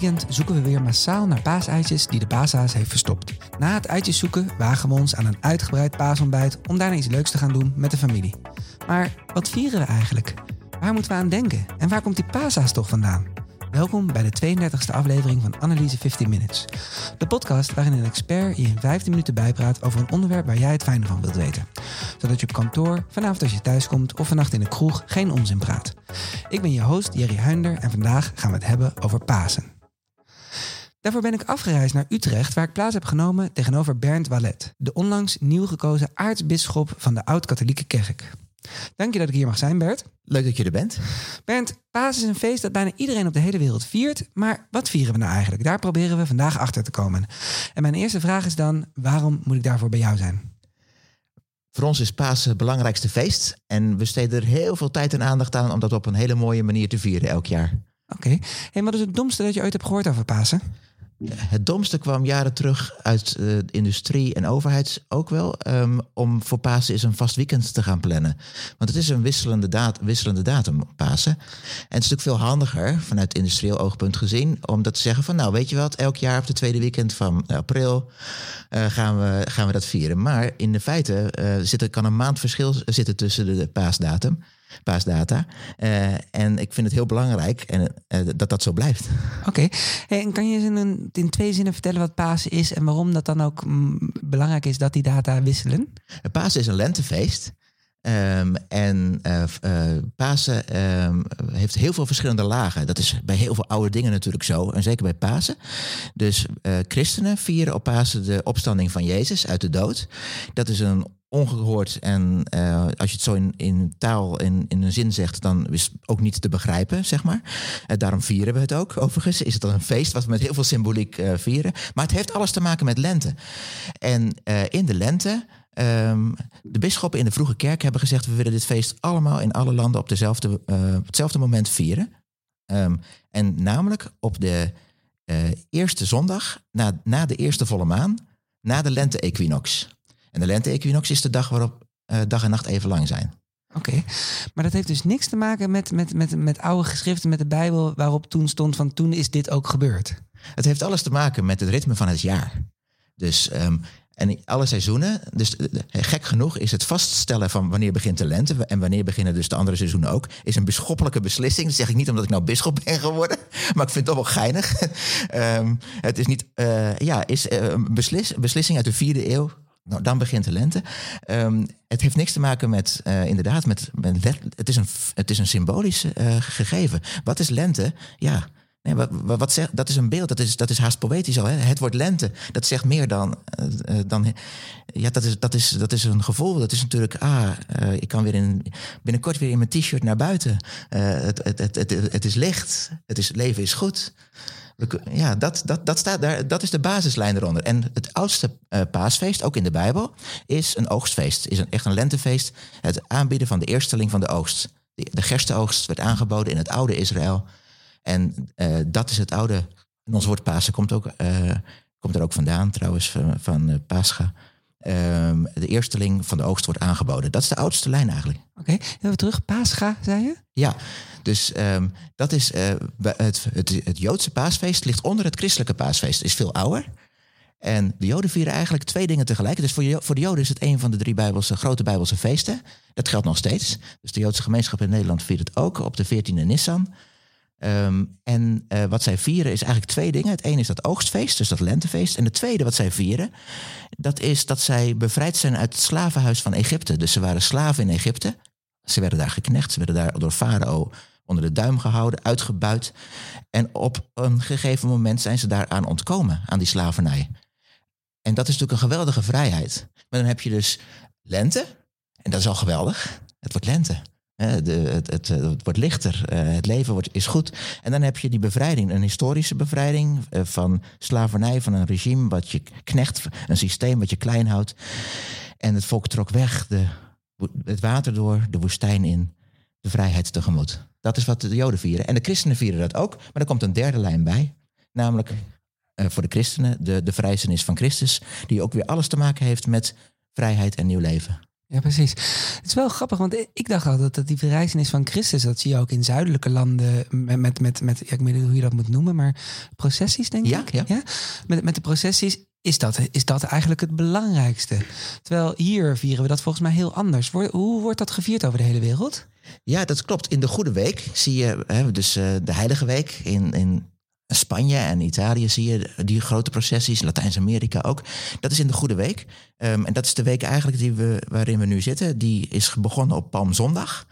weekend zoeken we weer massaal naar paaseitjes die de paashaas heeft verstopt. Na het eitjes zoeken wagen we ons aan een uitgebreid paasontbijt om daarna iets leuks te gaan doen met de familie. Maar wat vieren we eigenlijk? Waar moeten we aan denken? En waar komt die paashaas toch vandaan? Welkom bij de 32e aflevering van Analyse 15 Minutes. De podcast waarin een expert je in 15 minuten bijpraat over een onderwerp waar jij het fijne van wilt weten. Zodat je op kantoor, vanavond als je thuis komt of vannacht in de kroeg geen onzin praat. Ik ben je host Jerry Huinder en vandaag gaan we het hebben over Pasen. Daarvoor ben ik afgereisd naar Utrecht, waar ik plaats heb genomen tegenover Bernd Wallet, de onlangs nieuw gekozen aartsbisschop van de Oud-Katholieke Kerk. Dank je dat ik hier mag zijn, Bert. Leuk dat je er bent. Bernd, Pasen is een feest dat bijna iedereen op de hele wereld viert. Maar wat vieren we nou eigenlijk? Daar proberen we vandaag achter te komen. En mijn eerste vraag is dan: waarom moet ik daarvoor bij jou zijn? Voor ons is Pasen het belangrijkste feest. En we steden er heel veel tijd en aandacht aan om dat op een hele mooie manier te vieren elk jaar. Oké. En wat is het domste dat je ooit hebt gehoord over Pasen? Het domste kwam jaren terug uit uh, industrie en overheid ook wel. Um, om voor Pasen is een vast weekend te gaan plannen. Want het is een wisselende, wisselende datum, Pasen. En het is natuurlijk veel handiger, vanuit industrieel oogpunt gezien, om dat te zeggen van nou weet je wat, elk jaar op de tweede weekend van april uh, gaan, we, gaan we dat vieren. Maar in de feite uh, zit er, kan een maand verschil zitten tussen de, de paasdatum paasdata. Uh, en ik vind het heel belangrijk en, uh, dat dat zo blijft. Oké. Okay. Hey, en kan je in, een, in twee zinnen vertellen wat Pasen is en waarom dat dan ook mm, belangrijk is dat die data wisselen? Pasen is een lentefeest. Um, en uh, uh, Pasen um, heeft heel veel verschillende lagen. Dat is bij heel veel oude dingen natuurlijk zo. En zeker bij Pasen. Dus uh, christenen vieren op Pasen de opstanding van Jezus uit de dood. Dat is een ongehoord en uh, als je het zo in, in taal in, in een zin zegt, dan is het ook niet te begrijpen, zeg maar. Uh, daarom vieren we het ook. Overigens is het dan een feest wat we met heel veel symboliek uh, vieren. Maar het heeft alles te maken met lente. En in de lente Um, de bisschoppen in de vroege kerk hebben gezegd: we willen dit feest allemaal in alle landen op, dezelfde, op hetzelfde moment vieren. Um, en namelijk op de eerste zondag, na, na de eerste volle maan, na de lente-equinox. En de lente-equinox is de dag waarop uh, dag en nacht even lang zijn. Oké, okay. maar dat heeft dus niks te maken met, met, met, met oude geschriften, met de Bijbel, waarop toen stond van toen is dit ook gebeurd. Het heeft alles te maken met het ritme van het jaar. Dus um, en alle seizoenen, dus gek genoeg is het vaststellen van wanneer begint de lente en wanneer beginnen dus de andere seizoenen ook, is een bisschoppelijke beslissing. Dat zeg ik niet omdat ik nou bisschop ben geworden, maar ik vind het toch wel geinig. um, het is niet, uh, ja, is een beslis, beslissing uit de vierde eeuw. Nou, dan begint de lente. Um, het heeft niks te maken met, uh, inderdaad, met, met het, is een, het is een symbolisch gegeven. Wat is lente? Ja, Nee, wat, wat zegt, dat is een beeld, dat is, dat is haast poëtisch al. Hè? Het wordt lente, dat zegt meer dan. Uh, dan ja, dat is, dat, is, dat is een gevoel. Dat is natuurlijk, ah, uh, ik kan weer in, binnenkort weer in mijn t-shirt naar buiten. Het, het, het, het, het is licht, het is, leven is goed. Ja, dat, dat, dat, staat daar, dat is de basislijn eronder. En het oudste paasfeest, ook in de Bijbel, is een oogstfeest. Is een, echt een lentefeest. Het aanbieden van de eersteling van de oogst. De, de gerstenoogst werd aangeboden in het oude Israël. En uh, dat is het oude. En ons woord Pasen komt, ook, uh, komt er ook vandaan, trouwens, van, van uh, Pascha. Um, de eersteling van de oogst wordt aangeboden. Dat is de oudste lijn eigenlijk. Oké, okay. even terug. Pascha, zei je? Ja, dus um, dat is het, het, het Joodse paasfeest ligt onder het christelijke paasfeest. Is veel ouder. En de Joden vieren eigenlijk twee dingen tegelijk. Dus voor, voor de Joden is het een van de drie Bijbelse, grote Bijbelse feesten. Dat geldt nog steeds. Dus de Joodse gemeenschap in Nederland viert het ook op de 14e Nissan. Um, en uh, wat zij vieren is eigenlijk twee dingen. Het ene is dat oogstfeest, dus dat lentefeest. En het tweede wat zij vieren, dat is dat zij bevrijd zijn uit het slavenhuis van Egypte. Dus ze waren slaven in Egypte. Ze werden daar geknecht, ze werden daar door Farao onder de duim gehouden, uitgebuit. En op een gegeven moment zijn ze daaraan ontkomen, aan die slavernij. En dat is natuurlijk een geweldige vrijheid. Maar dan heb je dus lente, en dat is al geweldig. Het wordt lente. De, het, het, het, wordt lichter, eh, het leven wordt, is goed. En dan heb je die bevrijding, een historische bevrijding eh, van slavernij, van een regime wat je knecht, een systeem wat je klein houdt. En het volk trok weg, de, het water door, de woestijn in, de vrijheid tegemoet. Dat is wat de Joden vieren. En de christenen vieren dat ook, maar er komt een derde lijn bij. Namelijk voor de christenen de, de vrijzenis van Christus, die ook weer alles te maken heeft met vrijheid en nieuw leven. Ja, precies. Het is wel grappig, want ik dacht altijd dat die verrijzenis van Christus, dat zie je ook in zuidelijke landen met, met, met, met ja, ik weet niet hoe je dat moet noemen, maar processies denk Ja, ik. ja. Met, met de processies is dat, is dat eigenlijk het belangrijkste. Terwijl hier vieren we dat volgens mij heel anders. Hoe wordt dat gevierd over de hele wereld? Ja, dat klopt. In de Goede Week zie je, hè, dus eh, de Heilige Week in, in Spanje en Italië zie je die grote processies, Latijns-Amerika ook. Dat is in de Goede Week. Ehm, en dat is de week eigenlijk die we, waarin we nu zitten. Die is begonnen op Palmzondag.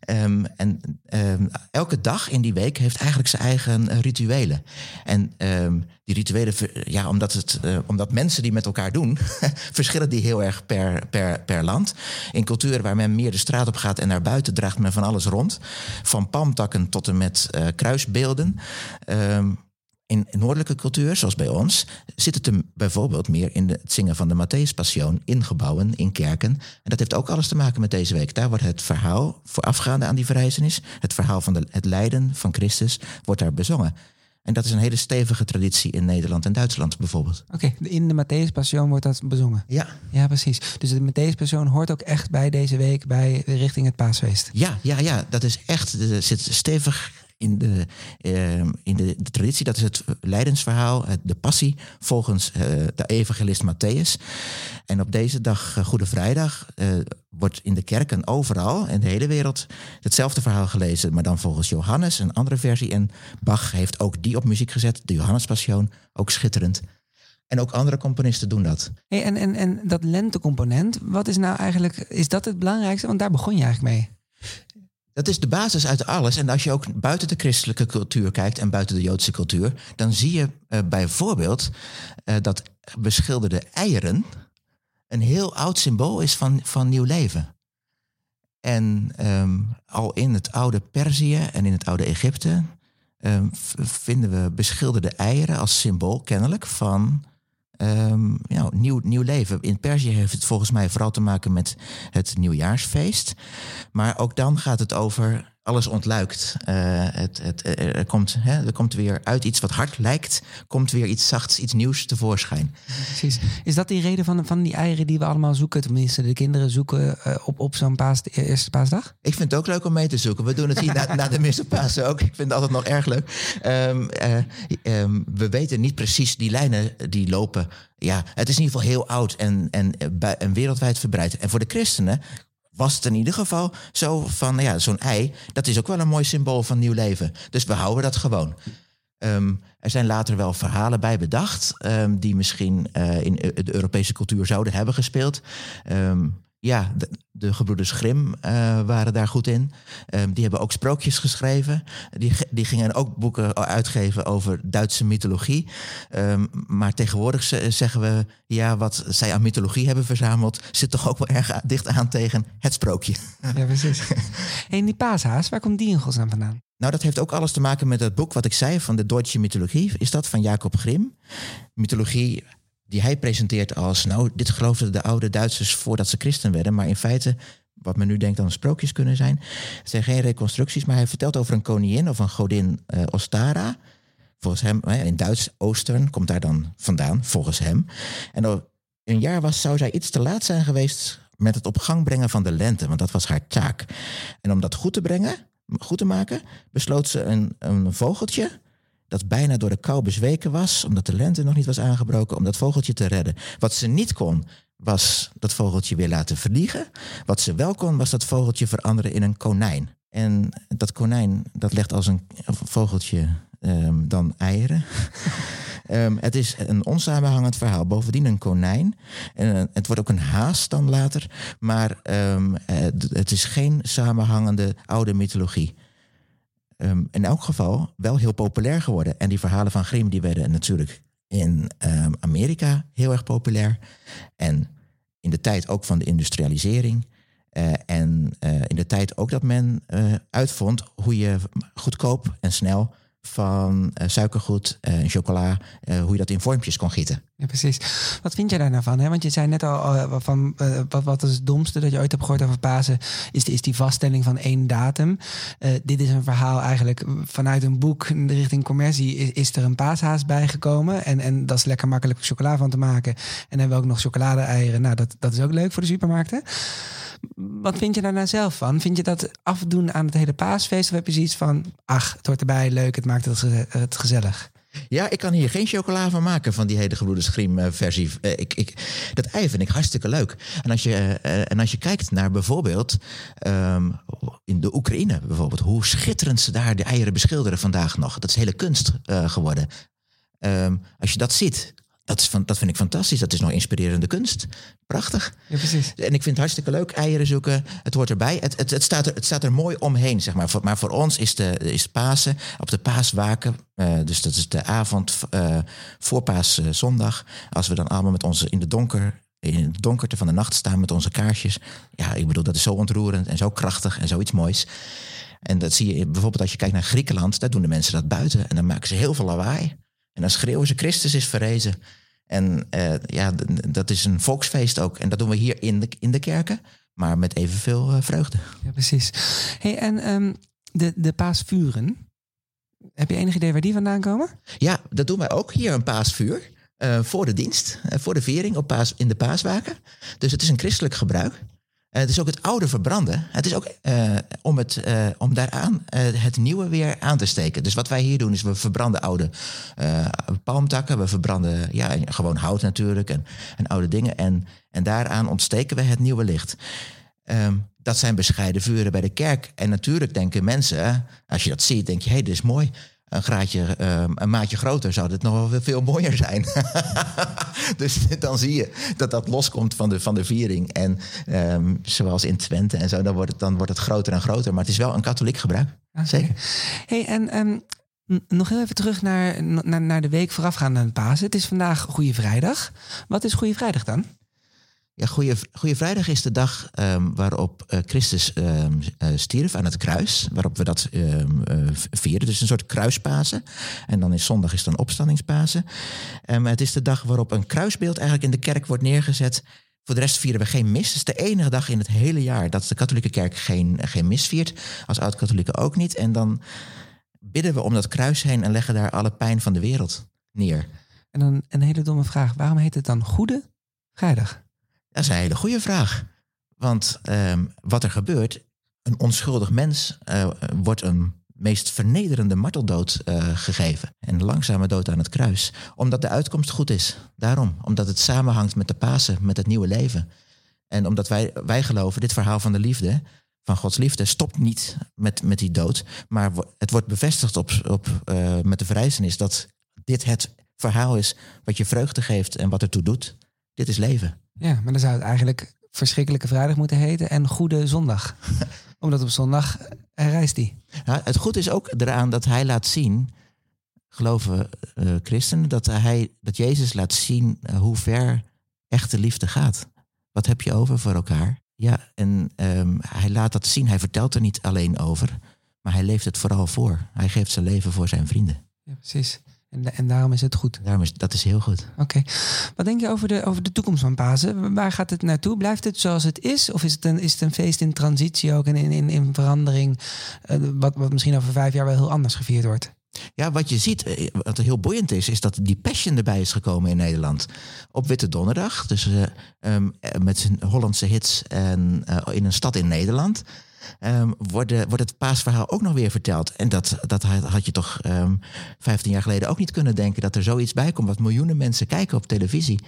Ehm, en ehm, elke dag in die week heeft eigenlijk zijn eigen eh, rituelen. En ehm, die rituelen, ja, omdat, het, eh, omdat mensen die met elkaar doen, verschillen die heel erg per, per, per land. In culturen waar men meer de straat op gaat en naar buiten draagt men van alles rond. Van palmtakken tot en met eh, kruisbeelden. In noordelijke cultuur, zoals bij ons, zit het hem bijvoorbeeld meer in het zingen van de Matthäus-passion in gebouwen, in kerken. En dat heeft ook alles te maken met deze week. Daar wordt het verhaal voorafgaande aan die verrijzenis, het verhaal van de, het lijden van Christus, wordt daar bezongen. En dat is een hele stevige traditie in Nederland en Duitsland bijvoorbeeld. Oké, in de Matthäus Passion wordt dat bezongen. Ja, Ja, precies. Dus de Matthäus Passion hoort ook echt bij deze week, bij richting het paasfeest. ja, ja, ja dat is echt, er zit stevig in de, ehm, in de, traditie. Dat is het lijdensverhaal, het- de passie volgens eh, de evangelist Matthäus. En op deze dag, eh, Goede Vrijdag, eh, wordt in de kerken overal in de hele wereld hetzelfde verhaal gelezen, maar dan volgens Johannes, een andere versie. En Bach heeft ook die op muziek gezet, de Johannespassion, ook schitterend. En ook andere componisten doen dat. Hey, en, en, en dat lentecomponent, wat is nou eigenlijk, is dat het belangrijkste? Want daar begon je eigenlijk mee. Dat is de basis uit alles. En als je ook buiten de christelijke cultuur kijkt en buiten de Joodse cultuur, dan zie je eh, bijvoorbeeld eh, dat beschilderde eieren een heel oud symbool is van, van nieuw leven. En ehm, al in het oude Perzië en in het oude Egypte ehm, vinden we beschilderde eieren als symbool kennelijk van ehm, ja, nieuw, nieuw leven. In Perzië heeft het volgens mij vooral te maken met het nieuwjaarsfeest. Maar ook dan gaat het over alles ontluikt. Eh, het, het, er, komt, hè, er komt weer uit iets wat hard lijkt, komt weer iets zachts, iets nieuws tevoorschijn. Precies. Is dat die reden van, van die eieren die we allemaal zoeken? Tenminste, de kinderen zoeken eh, op, op zo'n paas, de eerste paasdag? Ik vind het ook leuk om mee te zoeken. We doen het hier na, na de Misse Pasen ook. Ik vind het altijd nog erg leuk. Ehm, eh, ehm, we weten niet precies die lijnen die lopen. Ja, het is in ieder geval heel oud en, en, eh, en wereldwijd verbreid. En voor de christenen was het in ieder geval zo van, ja, zo'n ei, dat is ook wel een mooi symbool van nieuw leven. Dus we houden dat gewoon. Ehm, er zijn later wel verhalen bij bedacht, ehm, die misschien eh, in e- de Europese cultuur zouden hebben gespeeld. Ehm, ja, de, de gebroeders Grimm eh, waren daar goed in. Ehm, die hebben ook sprookjes geschreven. Die, die gingen ook boeken uitgeven over Duitse mythologie. Ehm, maar tegenwoordig ze- zeggen we, ja, wat zij aan mythologie hebben verzameld, zit toch ook wel erg dicht aan tegen het sprookje. Ja, precies. en die paashaas, waar komt die in godsnaam vandaan? Nou, dat heeft ook alles te maken met het boek wat ik zei van de Deutsche Mythologie. Is dat van Jacob Grimm? Mythologie die hij presenteert als, nou, dit geloofden de oude Duitsers voordat ze christen werden. Maar in feite, wat men nu denkt dan sprookjes kunnen zijn. Het zijn geen reconstructies, maar hij vertelt over een koningin of een godin eh, Ostara. Volgens hem, in Duits, Oostern komt daar dan vandaan, volgens hem. En een jaar was, zou zij iets te laat zijn geweest met het op gang brengen van de lente, want dat was haar taak. En om dat goed te brengen, goed te maken, besloot ze een, een vogeltje dat bijna door de kou bezweken was, omdat de lente nog niet was aangebroken, om dat vogeltje te redden. Wat ze niet kon, was dat vogeltje weer laten vliegen. Wat ze wel kon, was dat vogeltje veranderen in een konijn. En dat konijn, dat legt als een vogeltje ehm, dan eieren. Ehm, het is een onsamenhangend verhaal. Bovendien een konijn. En, eh, het wordt ook een haas dan later. Maar ehm, eh, het is geen samenhangende oude mythologie. Ehm, in elk geval wel heel populair geworden. En die verhalen van Grimm die werden natuurlijk in ehm, Amerika heel erg populair. En in de tijd ook van de industrialisering. Eh, en eh, in de tijd ook dat men eh, uitvond hoe je goedkoop en snel van suikergoed en chocola, hoe je dat in vormpjes kon gieten. Ja, precies. Wat vind jij daar nou van? Want je zei net al uh, van uh, wat, wat is het domste dat je ooit hebt gehoord over Pasen, is, is die vaststelling van één datum. Uh, dit is een verhaal eigenlijk vanuit een boek richting commercie is, er een paashaas bijgekomen. En, en dat is lekker makkelijk chocola van te maken. En dan hebben we ook nog chocolade-eieren. Nou, dat, dat is ook leuk voor de supermarkten. Wat vind je daar nou zelf van? Vind je dat afdoen aan het hele paasfeest? Of heb je zoiets van, ach, het hoort erbij, leuk, het maakt het, het gezellig? Ja, ik kan hier geen chocola van maken van die hele gebroeders Grimm versie. Ik, ik, dat ei vind ik hartstikke leuk. En als je, en als je kijkt naar bijvoorbeeld um, in de Oekraïne bijvoorbeeld, hoe schitterend ze daar de eieren beschilderen vandaag nog. Dat is hele kunst geworden. Um, als je dat ziet, dat, is van, dat vind ik fantastisch. Dat is nog inspirerende kunst. Prachtig. Ja, precies. En ik vind het hartstikke leuk. Eieren zoeken. Het hoort erbij. Het, het, het, staat, er, het staat er mooi omheen, zeg maar. Maar voor ons is, de, is Pasen op de paaswaken. Uh, dus dat is de avond uh, voor paaszondag. Als we dan allemaal met onze in de donker in het donkerte van de nacht staan met onze kaarsjes. Ja, ik bedoel, dat is zo ontroerend en zo krachtig en zoiets moois. En dat zie je bijvoorbeeld als je kijkt naar Griekenland. Daar doen de mensen dat buiten. En dan maken ze heel veel lawaai. En dan schreeuwen ze: Christus is verrezen. En uh, ja, dat is een volksfeest ook. En dat doen we hier in de, in de kerken, maar met evenveel uh, vreugde. Ja, precies. Hey, en um, de, de paasvuren, heb je enig idee waar die vandaan komen? Ja, dat doen wij ook hier, een paasvuur. Uh, voor de dienst, voor de viering op paas, in de paaswaken. Dus het is een christelijk gebruik. Uh, het is ook het oude verbranden. Het is ook uh, om, het, uh, om daaraan het nieuwe weer aan te steken. Dus wat wij hier doen is we verbranden oude palmtakken. We verbranden ja, gewoon hout natuurlijk en, en oude dingen. En, en daaraan ontsteken we het nieuwe licht. Um, dat zijn bescheiden vuren bij de kerk. En natuurlijk denken mensen, als je dat ziet, denk je, hé, hey, dit is mooi een graadje, um, een maatje groter, zou dit nog wel veel mooier zijn. dus dan zie je dat dat loskomt van de, van de viering. En um, zoals in Twente en zo, dan wordt, het, dan wordt het groter en groter. Maar het is wel een katholiek gebruik. Ja, zeker. Hey, en um, nog heel even terug naar, naar, naar de week voorafgaand aan Pasen. Het is vandaag Goede Vrijdag. Wat is Goede Vrijdag dan? Ja, Goeie, Vrijdag is de dag um, waarop uh, Christus um, uh, stierf aan het kruis. Waarop we dat um, vieren. Dus een soort kruispasen. En dan is zondag is dan opstandingspasen. het is de dag waarop een kruisbeeld eigenlijk in de kerk wordt neergezet. Voor de rest vieren we geen mis. Het is de enige dag in het hele jaar dat de katholieke kerk geen, geen mis viert. Als oud-katholieken ook niet. En dan bidden we om dat kruis heen en leggen daar alle pijn van de wereld neer. En dan een hele domme vraag. Waarom heet het dan Goede Vrijdag? Dat is een hele goede vraag. Want um, wat er gebeurt, een onschuldig mens uh, wordt een meest vernederende marteldood uh, gegeven. En langzame dood aan het kruis. Omdat de uitkomst goed is. Daarom. Omdat het samenhangt met de Pasen, met het nieuwe leven. En omdat wij, wij geloven, dit verhaal van de liefde, van Gods liefde, stopt niet met, met die dood. Maar het wordt bevestigd op, op, uh, met de verrijzenis dat dit het verhaal is wat je vreugde geeft en wat ertoe doet. Dit is leven. Ja, maar dan zou het eigenlijk verschrikkelijke vrijdag moeten heten en goede zondag. Omdat op zondag reist hij. Ja, het goed is ook eraan dat hij laat zien, geloven uh, christenen, dat, hij, dat Jezus laat zien uh, hoe ver echte liefde gaat. Wat heb je over voor elkaar? Ja, en um, hij laat dat zien. Hij vertelt er niet alleen over, maar hij leeft het vooral voor. Hij geeft zijn leven voor zijn vrienden. Ja, precies. En, en daarom is het goed. Daarom is, dat is heel goed. Oké. Okay. Wat denk je over de, over de toekomst van Pasen? Waar gaat het naartoe? Blijft het zoals het is? Of is het een, is het een feest in transitie ook en in, in, in verandering? Uh, wat, wat misschien over vijf jaar wel heel anders gevierd wordt? Ja, wat je ziet, eh, wat heel boeiend is, is dat die Passion erbij is gekomen in Nederland. Op Witte Donderdag, dus uh, um, met zijn Hollandse hits en uh, in een stad in Nederland. Um, wordt, wordt het paasverhaal ook nog weer verteld. En dat, dat had je toch um, ehm, 15 jaar geleden ook niet kunnen denken dat er zoiets bij komt. Wat miljoenen mensen kijken op televisie.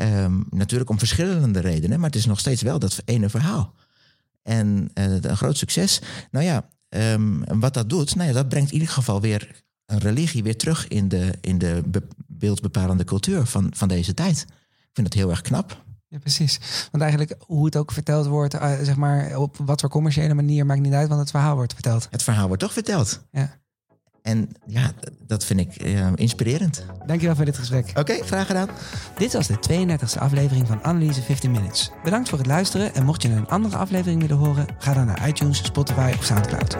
Um, natuurlijk om verschillende redenen, maar het is nog steeds wel dat ene verhaal. En uh, een groot succes. Nou ja, wat dat doet, nou ja, dat brengt in ieder geval weer een religie weer terug in de, in de beeldbepalende cultuur van, van deze tijd. Ik vind het heel erg knap. Ja, precies. Want eigenlijk hoe het ook verteld wordt, uh, zeg maar, op wat voor commerciële manier maakt niet uit, want het verhaal wordt verteld. Het verhaal wordt toch verteld. Ja. En ja, dat vind ik uh, inspirerend. Dankjewel voor dit gesprek. Oké, okay, graag gedaan. Dit was de 32e aflevering van Analyse 15 Minutes. Bedankt voor het luisteren en mocht je een andere aflevering willen horen, ga dan naar iTunes, Spotify of Soundcloud.